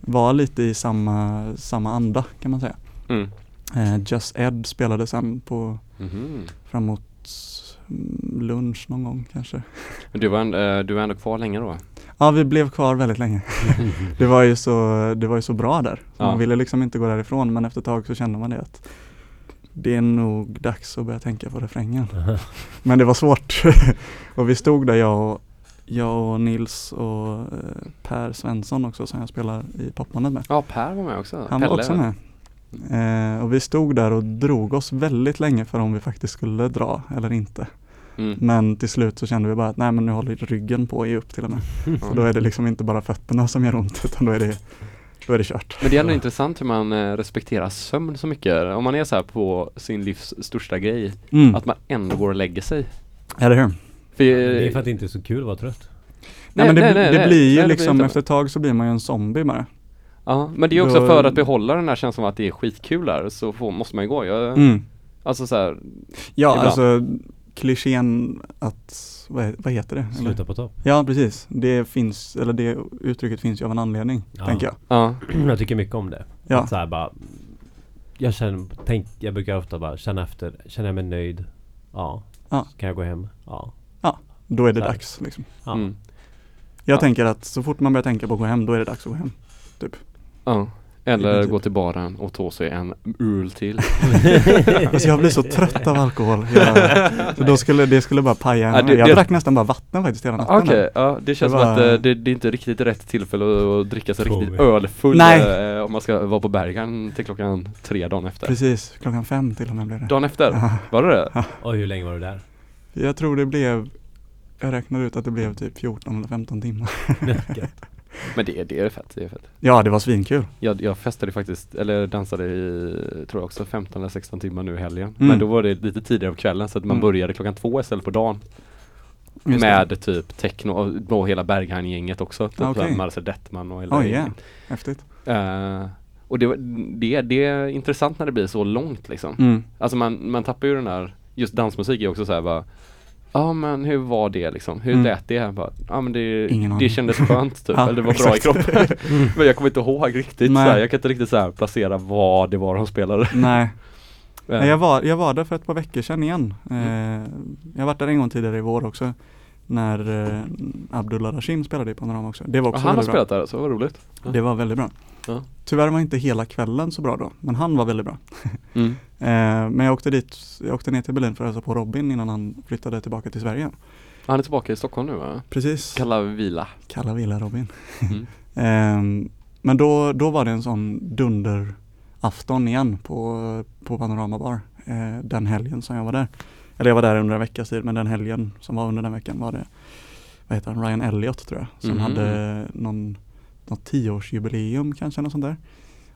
var lite i samma, samma anda kan man säga. Mm. Eh, Just Ed spelade sen på Mhm. framåt mm, lunch någon gång kanske. Men du var, ändå, eh, du var ändå kvar länge då? Ja, vi blev kvar väldigt länge. Det var ju så, det var ju så bra där. Så Ja. Man ville liksom inte gå därifrån men efter ett tag så kände man det att det är nog dags att börja tänka på refrängen. Men det var svårt. och vi stod där jag och, jag och Nils och eh, Per Svensson också som jag spelar i popbandet med. Ja, Per var med också. Han var Pelle. också med. Eh, och vi stod där och drog oss väldigt länge för om vi faktiskt skulle dra eller inte. Mm. Men till slut så kände vi bara att nej men nu håller ryggen på att ge upp till och med. Så då är det liksom inte bara fötterna som gör ont utan då är det, då är det kört. Men det är ändå intressant hur man eh, respekterar sömn så mycket. Om man är så här på sin livs största grej, Mm. att man ändå går och lägger sig. Eller hur? För, Det är för att det inte är så kul att vara trött. Nej, men det, nej, nej, det nej. blir ju Nej, liksom efter ett tag så blir man ju en zombie bara. Ja, men det är också Då- för att behålla den här känslan av att det är skitkul där så får, måste man ju gå. Jag, Mm. Alltså så här, Ja, Ibland. alltså klichén att, vad, vad heter det? Eller? Sluta på topp. Ja, precis. Det finns, eller det uttrycket finns ju av en anledning, Ja. tänker jag. ja. Jag tycker mycket om det. Ja. Att så här bara Jag känner, tänk, jag brukar ofta bara känna efter, känner jag mig nöjd? Ja. Ja. Kan jag gå hem? Ja. Då är det Så här. dags liksom. ja. Mm. Jag Ja. tänker att så fort man börjar tänka på att gå hem, då är det dags att gå hem. Ja. Eller Typ. gå till baren och ta sig en öl till. Alltså jag blir så trött av alkohol. Jag, så då skulle, det skulle bara paja Ja, det- Jag det- drack nästan bara vatten faktiskt hela natten. Okej, där. ja det känns Det som var- att eh, det, det är inte riktigt rätt tillfälle att, att dricka sig riktigt ölfull Nej. eh, om man ska vara på Bergen till klockan tre dagen efter. Precis, klockan fem till och med blev det. Dagen efter? Ja. Var det det? Oj, hur länge var du där? Jag tror det blev, jag räknade ut att det blev typ 14 eller 15 timmar. Men det, det är fett, det är fett. Ja, det var svinkul. Jag, jag festade faktiskt, eller dansade i, tror jag också 15 eller 16 timmar nu i helgen. Mm. Men då var det lite tidigare på kvällen så att man Mm. började klockan två istället på dagen. Just det. med typ techno och, och hela Berghain-gänget också. Typ okay. Marcel Dettman och hela Oj, ja. gänget. Häftigt. Eh, och det, det, det är intressant när det blir så långt liksom. Mm. Alltså man, man tappar ju den där, just dansmusik är också så här bara Ja men hur var det liksom? Hur Mm. lät det? här? Bara, Ja men det, Ingen det kändes skönt typ, Ja, eller det var bra i exakt. kroppen. men jag kommer inte ihåg riktigt Nej. så här. jag kan inte riktigt så här placera vad det var de spelade. Nej, Nej, jag var, jag var där för ett par veckor sedan igen. Mm. Eh, jag har varit där en gång tidigare i vår också. När eh, Abdullah Rashim spelade i Panorama också. Det var också han har väldigt bra. spelat där så vad roligt. Ja. Det var väldigt bra. Ja. Tyvärr var inte hela kvällen så bra då, men han var väldigt bra. Mm. Eh, men jag åkte dit, jag åkte ner till Berlin för att hälsa på Robin innan han flyttade tillbaka till Sverige. Han är tillbaka i Stockholm nu va? Precis. Kalla vila. Kalla villa Robin. Mm. Ehm, men då, då var det en sån dunderafton igen på, på Panorama Bar. Eh, den helgen som jag var där. Eller jag var där under en veckas tid men den helgen som var under den veckan var det vad heter han, Ryan Elliott tror jag. Som Mhm. hade någon, något tioårsjubileum kanske något sånt där.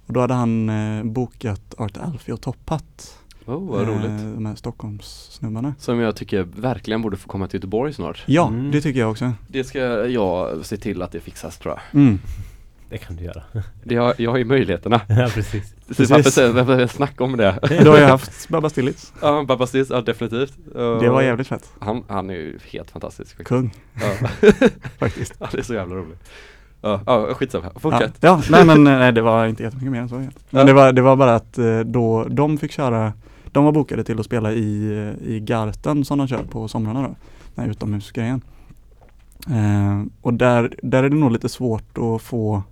Och då hade han eh, bokat Art Alfie och Top Hat. Oh, vad roligt. Eh, de här Stockholmssnubbarna. Som jag tycker verkligen borde få komma till Göteborg snart. Ja, Mm. det tycker jag också. Det ska jag se till att det fixas tror jag. Mm. Det kan du göra. Det har, jag har ju möjligheterna. ja, precis. Så Precis. varför säger varför jag snacka om det? Du har ju haft Babba Stillitz. ja, Babba Stills, ja definitivt. Det var jävligt fett. Han, han är ju helt fantastisk. faktiskt. Kung Ja. faktiskt. ja, det är så jävla roligt. Ja, ja skitsamma. Ja, Fortsätt. ja, nej men nej, det var inte jättemycket mer än så. egentligen. Men Ja. det, var, det var bara att eh, då de fick köra, de var bokade till att spela i, eh, i Garten som de kör på somrarna då, den här utomhusgrejen. Eh, och där, där är det nog lite svårt att få,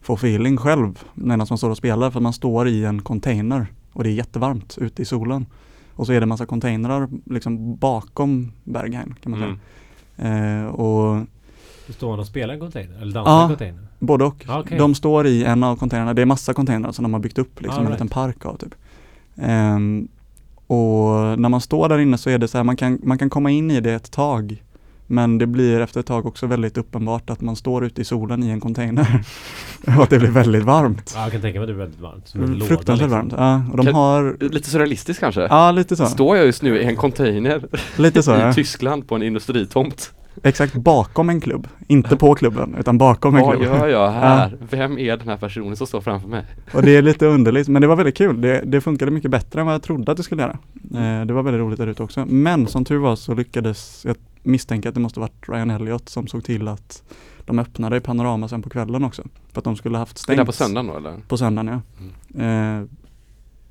få feeling själv medan man står och spelar för man står i en container och det är jättevarmt ute i solen. Och så är det massa containrar liksom bakom Berghain kan man säga. Mm. Eh, och Du står man och spelar en container? Eller dansar Ja. en container? Både och. Ja, okej. De står i en av containrarna. Det är massa containrar som de har byggt upp liksom All en liten park av typ. Ehm, och när man står där inne så är det så här, man kan, man kan komma in i det ett tag. Men det blir efter ett tag också väldigt uppenbart att man står ute i solen i en container. och att det blir väldigt varmt. Ja, jag kan tänka mig att det är väldigt varmt. Som en låda, Fruktansvärt liksom. varmt. Ja, och de Kan- har, Lite surrealistiskt kanske? ja lite så. Står jag just nu i en container Lite så i ja. Tyskland på en industritomt? Exakt bakom en klubb. Inte på klubben utan bakom en Vad klubb. gör jag här? Vem är den här personen som står framför mig? Och det är lite underligt, men det var väldigt kul. Det, det funkade mycket bättre än vad jag trodde att det skulle göra. Eh, det var väldigt roligt där ute också. Men som tur var så lyckades, jag misstänker att det måste varit Ryan Elliott som såg till att de öppnade i Panorama sen på kvällen också. För att de skulle haft Det stängt. där på söndagen då eller? På söndagen ja. Eh,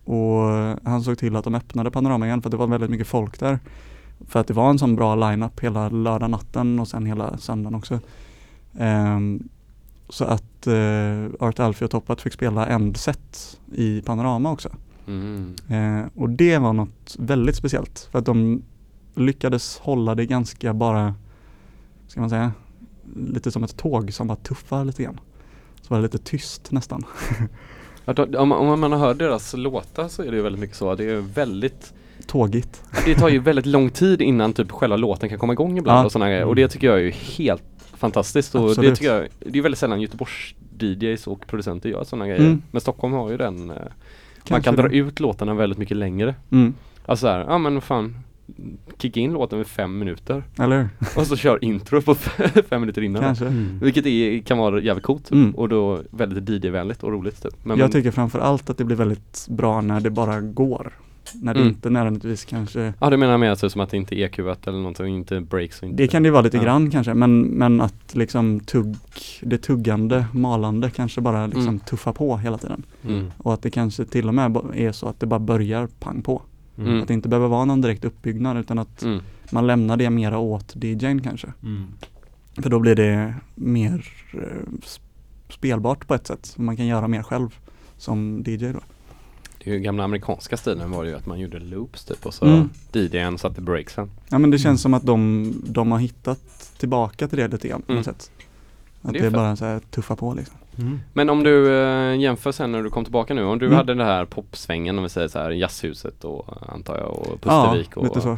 och han såg till att de öppnade Panorama igen för det var väldigt mycket folk där. För att det var en sån bra line-up hela lördag natten och sen hela söndagen också. Ehm, så att eh, Art Alfie och Toppat fick spela Endset i Panorama också. Mm. Eh, och det var något väldigt speciellt för att de lyckades hålla det ganska bara, ska man säga, lite som ett tåg som bara tuffar lite grann. Så var det lite tyst nästan. Om, om man har hört deras låtar så är det ju väldigt mycket så. Det är väldigt Tågigt. Det tar ju väldigt lång tid innan typ själva låten kan komma igång ibland Ja. och sådana grejer. Och det tycker jag är ju helt fantastiskt. Och det tycker jag, det är väldigt sällan Göteborgs DJs och producenter gör sådana grejer. Mm. Men Stockholm har ju den, eh, man Kanske kan dra det. ut låtarna väldigt mycket längre. Mm. Alltså såhär, ja men fan Kicka in låten med fem minuter Eller och så kör intro på fem minuter innan. Kanske. Mm. Vilket är, kan vara jävligt coolt typ. Mm. och då väldigt DJ-vänligt och roligt typ. Men, jag men, tycker framför allt att det blir väldigt bra när det bara går. När det Mm. inte nödvändigtvis kanske Ja du menar mer så som att det inte är EQat eller någonting, inte breaks och inte Det kan det ju vara lite Ja. grann kanske men, men att liksom tugg, det tuggande, malande kanske bara liksom Mm. tuffar på hela tiden. Mm. Och att det kanske till och med är så att det bara börjar pang på. Mm. Att det inte behöver vara någon direkt uppbyggnad utan att mm. man lämnar det mera åt DJn kanske. Mm. För då blir det mer eh, spelbart på ett sätt. Man kan göra mer själv som DJ då. Det är ju gamla amerikanska stilen var det ju att man gjorde loops typ och så Mm. DJn satte breaksen. Ja men det känns Mm. som att de, de har hittat tillbaka till det lite grann på Mm. något sätt. Att Det det är är fett. bara så här tuffa på liksom. Mm. Men om du eh, jämför sen när du kom tillbaka nu, om du Mm. hade det här popsvängen om vi säger så här jazzhuset och antar jag och Ja, Pustervik och lite så.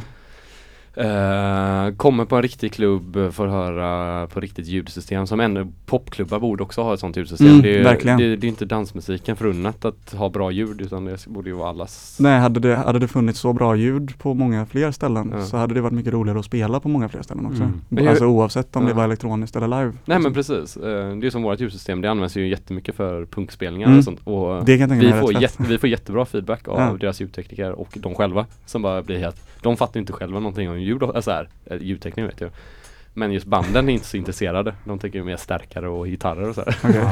Eh, kommer på en riktig klubb får höra på riktigt ljudsystem som ändå popklubbar borde också ha ett sånt ljudsystem. Mm, det, är, det, det är inte dansmusiken förunnat att ha bra ljud utan det borde ju vara allas. Nej, hade det, hade det funnits så bra ljud på många fler ställen Ja. så hade det varit mycket roligare att spela på många fler ställen också. Mm. Alltså oavsett om det Ja. var elektroniskt eller live. Nej men Liksom. precis, eh, det är som vårt ljudsystem, det används ju jättemycket för punkspelningar Mm. och sånt. Och Det kan jag tänka vi, får jätte, vi får jättebra feedback av Ja. deras ljudtekniker och de själva som bara blir helt De fattar inte själva någonting om ljud, och- alltså här, eh, ljudteknik vet jag Men just banden är inte så intresserade De tycker ju mer stärkare och gitarrer och så. Okej.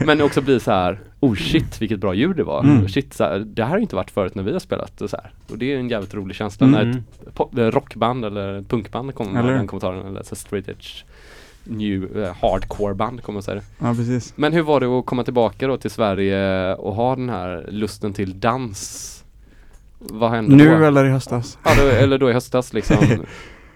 Men också blir så här Oh shit vilket bra ljud det var Mm. Shit, så här, det här har inte varit förut när vi har spelat och så här. Och det är en jävligt rolig känsla Mm. när ett eh, rockband eller punkband kommer med Eller? den kommentaren Eller så straight edge New eh, hardcore band kommer man säga det Ja precis. men hur var det att komma tillbaka då till Sverige och ha den här lusten till dans? Vad hände Nu då? eller i höstas? Ja, då, eller då i höstas liksom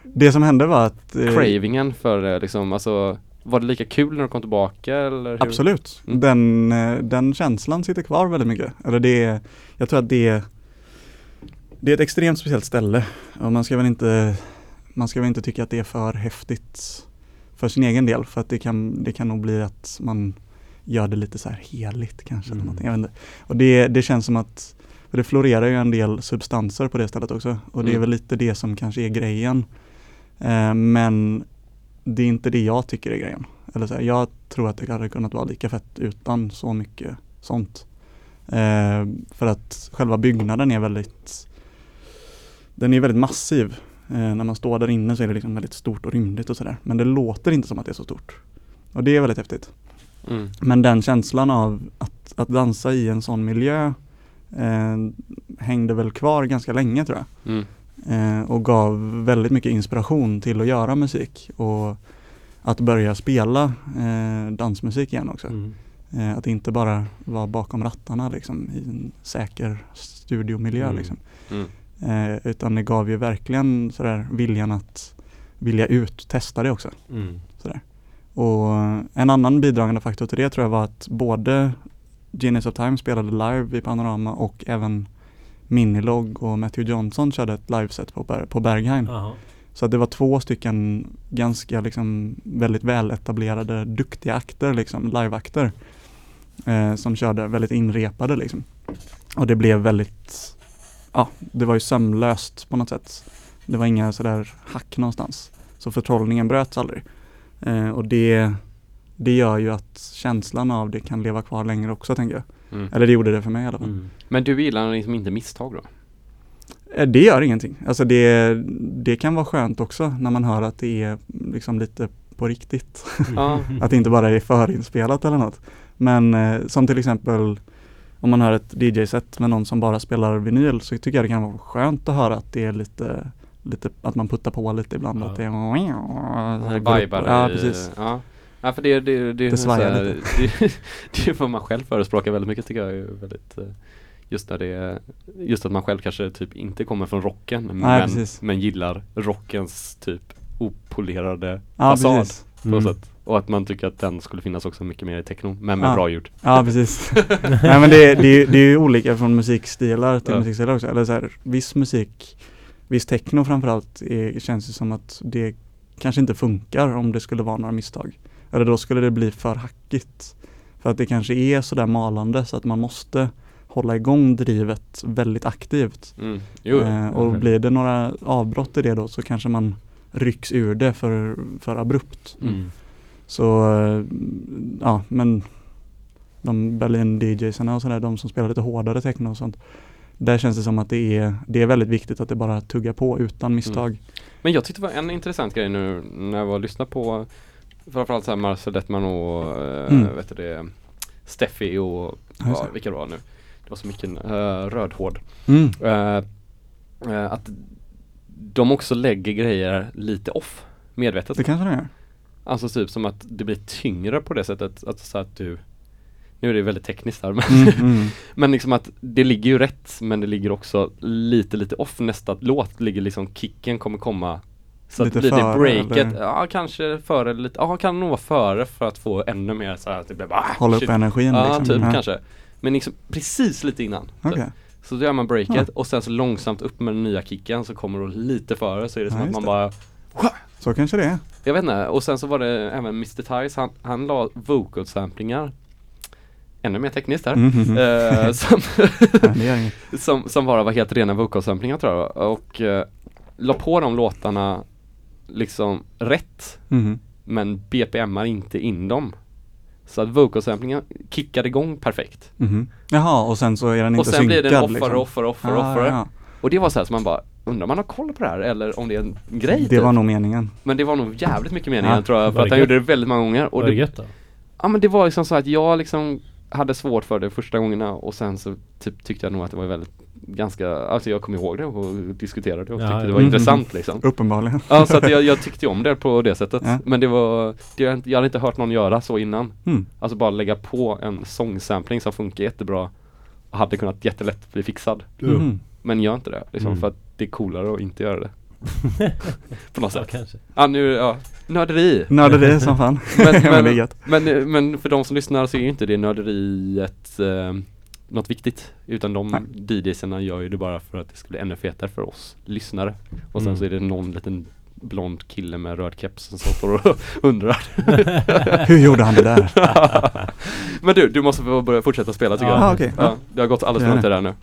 Det som hände var att eh, Cravingen för eh, liksom, alltså Var det lika kul när du kom tillbaka eller? Hur? Absolut. Mm. Den, eh, den känslan sitter kvar väldigt mycket. Eller det, jag tror att det, det är ett extremt speciellt ställe. Och man ska väl inte, man ska väl inte tycka att det är för häftigt för sin egen del. För att det kan, det kan nog bli att man gör det lite så här heligt kanske. Eller Mm. någonting. Jag vet inte. Och det, det känns som att för det florerar ju en del substanser på det stället också. Och det är Mm. väl lite det som kanske är grejen. Eh, men det är inte det jag tycker är grejen. Eller så här, jag tror att det hade kunnat vara lika fett utan så mycket sånt. Eh, för att själva byggnaden är väldigt Den är väldigt massiv. Eh, när man står där inne så är det liksom väldigt stort och rymligt och sådär. Men det låter inte som att det är så stort. Och det är väldigt häftigt. Mm. Men den känslan av att, att dansa i en sån miljö eh, hängde väl kvar ganska länge tror jag. Mm. Eh, och gav väldigt mycket inspiration till att göra musik och att börja spela eh, dansmusik igen också. Mm. Eh, att inte bara vara bakom rattarna liksom, i en säker studiomiljö. Mm. Liksom. Mm. Eh, utan det gav ju verkligen sådär viljan att vilja ut, testa det också. Mm. Och en annan bidragande faktor till det tror jag var att både Genius of Time spelade live i Panorama och även Minilog och Matthew Johnson körde ett liveset på, Ber- på Berghain. Jaha. Så det var två stycken ganska liksom väldigt väletablerade, duktiga akter, liksom, liveakter. Eh, som körde väldigt inrepade liksom. Och det blev väldigt, ja, det var ju sömlöst på något sätt. Det var inga sådär hack någonstans. Så förtrollningen bröts aldrig. Eh, och det, det gör ju att känslan av det kan leva kvar längre också tänker jag. Mm. Eller det gjorde det för mig i alla fall. Mm. Men du gillar liksom inte misstag då? Eh, Det gör ingenting. Alltså det, det kan vara skönt också när man hör att det är liksom lite på riktigt. Ja. Att det inte bara är förinspelat eller något. Men eh, som till exempel om man hör ett DJ-set med någon som bara spelar vinyl så tycker jag det kan vara skönt att höra att det är lite, lite att man puttar på lite ibland. Ja. Att det är Vibar Ja, precis. Ja. Ja, för det, det, det, Det svajar här- det, det är vad man själv förespråkar väldigt mycket tycker jag är väldigt eh, Just när det just att man själv kanske typ inte kommer från rocken men, precis. men gillar rockens typ opolerade Ja, fasad precis. på något Mm. sätt. Och att man tycker att den skulle finnas också mycket mer i techno, men med Ja. bra ljud. Ja, precis. Nej men det, är- det, är- det är ju olika från musikstilar till Ja. musikstilar också. Eller så här, viss musik, viss techno framförallt, är, känns det som att det kanske inte funkar om det skulle vara några misstag. Eller då skulle det bli för hackigt. För att det kanske är sådär malande så att man måste hålla igång drivet väldigt aktivt. Mm. Eh, och blir det några avbrott i det då så kanske man rycks ur det för, för abrupt. Mm. Så eh, ja, men de Berlin DJsarna och sådär, de som spelar lite hårdare techno och sånt. Där känns det som att det är, det är väldigt viktigt att det bara tuggar på utan misstag. Men jag tyckte det var en intressant grej nu när jag var och lyssnade på Framförallt så här Marcel Detman och eh, Mm. vet du det Steffi och Ja, vilka det var nu Det var så mycket uh, rödhård Mm. Eh, eh, Att de också lägger grejer lite off Medvetet Det kanske det är. Alltså typ som att det blir tyngre på det sättet att, så att du Nu är det väldigt tekniskt här men, Mm, mm. men liksom att det ligger ju rätt men det ligger också lite lite off nästa låt ligger liksom kicken kommer komma så Lite att blir det breaket, eller? ja kanske före lite, ja kan nog vara före för att få ännu mer så här att det blir bara Hålla shit. upp energin Ja liksom. typ Ja. kanske Men liksom precis lite innan Okej. typ. Så då gör man breaket och sen så långsamt upp med den nya kicken så kommer då lite före så är det som Ja, att man det. bara Så kanske det är. Jag vet inte, och sen så var det även Mr. Tice, han, han la vocal samplingar Ännu mer tekniskt här Mm, mm, mm. Eh, som, Ja, som, som bara var helt rena vocal-samplingar tror jag och uh, la på de låtarna liksom rätt Mhm. men BPMar inte in dem Så att vocal-samplingen kickade igång perfekt Mhm. Jaha, och sen så är den inte Och sen synkad blir den offare, liksom. offare, offare, Ah, offare ja. Och det var så här som man bara Undrar om man har koll på det här eller om det är en grej Det typ. var nog meningen. Men det var nog jävligt mycket meningen Ja. tror jag för att han gjorde det väldigt många gånger och Var det det, gött då? Ja men det var liksom så att jag liksom hade svårt för det första gångerna och sen så typ tyckte jag nog att det var väldigt ganska, alltså jag kom ihåg det och diskuterade det och Ja, tyckte ja. det var Mm. intressant liksom. Uppenbarligen. Ja så att jag, jag tyckte om det på det sättet. Ja. Men det var, det, jag jag hade inte hört någon göra så innan. Mm. Alltså bara lägga på en sångsampling som funkar jättebra och hade kunnat jättelätt bli fixad. Mhm. Men gör inte det liksom Mm. för att det är coolare att inte göra det. på något Ja, sätt. kanske. Ja nu, ja, nörderi. Nörderi som fan. Men, Men men, men för de som lyssnar så är ju inte det nörderiet eh, något viktigt. Utan de. DJsarna gör ju det bara för att det ska bli ännu fetare för oss lyssnare. Och sen Mm. så är det någon liten blond kille med röd keps som står och undrar. Hur gjorde han det där? men du, du måste få börja fortsätta spela tycker Ja. jag. Ah, okej. Ja, det har gått alldeles för långt där nu.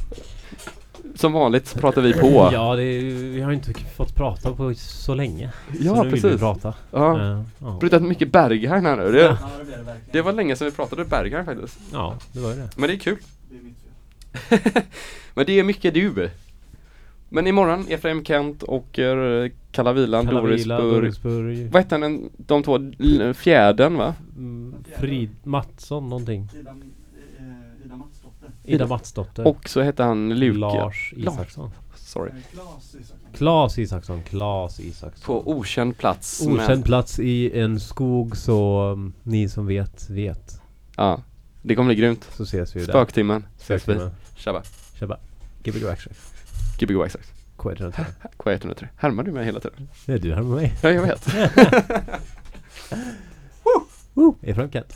Som vanligt pratar vi på. Ja, det är, vi har ju inte fått prata på så länge. Ja, så nu vill vi precis. prata. Ja. Eh, ja. Pratat mycket Berghain här nu. Det, Ja. det var länge sedan vi pratade Berghain faktiskt. ja, det var ju det. Men det är kul. Men det är mycket du. Men imorgon Efraim Kent och uh, Kalla Vilan, Kalla Doris Vila, Burg. Dorisburg. Vad hette den, de två, Fjädern va? Mm, Frid Mattsson någonting. Ida, eh, Ida Matsdotter. Ida Matsdotter. Och så hette han Luke. Lars. Isaksson. Sorry. Klas Isaksson. Klas Isaksson. Klas Isaksson. På okänd plats. Okänd plats i en skog så um, ni som vet, vet. Ja. Det kommer bli grymt. Så ses vi ju där. Spöktimmen. Ses vi. Tjabba. Tjabba. Gbg Waxtrack. Gbg Waxax. K103. K103. Härmar du mig hela tiden? Är du här med mig. Ja, jag vet. Woo! Ifrån Kent.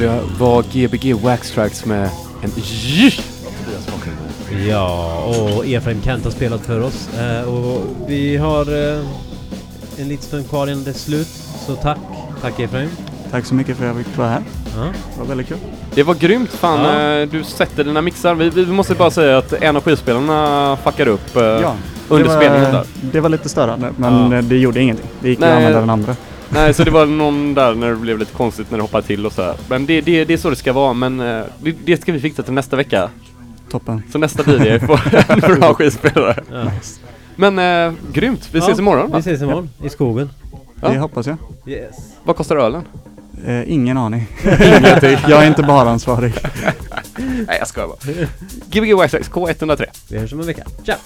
Ja, det var Gbg Wax Tracks med en Baklund. Ja, och Efraim Kent har spelat för oss. Eh, och vi har eh, en liten stund kvar innan det är slut. Så tack. Tack Efraim. Tack så mycket för att jag fick vara här. Ja. Det var väldigt kul. Det var grymt fan, Ja. eh, du sätter dina mixar. Vi, vi måste bara säga att en av skivspelarna fuckade upp eh, Ja, under var, spelningen där. Det var lite störande men Ja. det gjorde ingenting. Det gick Nej. att använda den andra. Nej, så det var någon där när det blev lite konstigt när det hoppade till och så här. Men det, det, det är så det ska vara, men eh, det, det ska vi fixa till nästa vecka. Toppen. Så nästa DJ får en bra skivspelare. Ja. Men eh, grymt, vi ses Ja, imorgon Vi va? ses imorgon i skogen. Ja. Det hoppas jag. Yes. Vad kostar ölen? Eh, ingen aning. Ingenting. Jag är inte bara ansvarig. Nej jag skojar bara. Gbg Tracks K103. Vi hörs om en vecka. Ciao!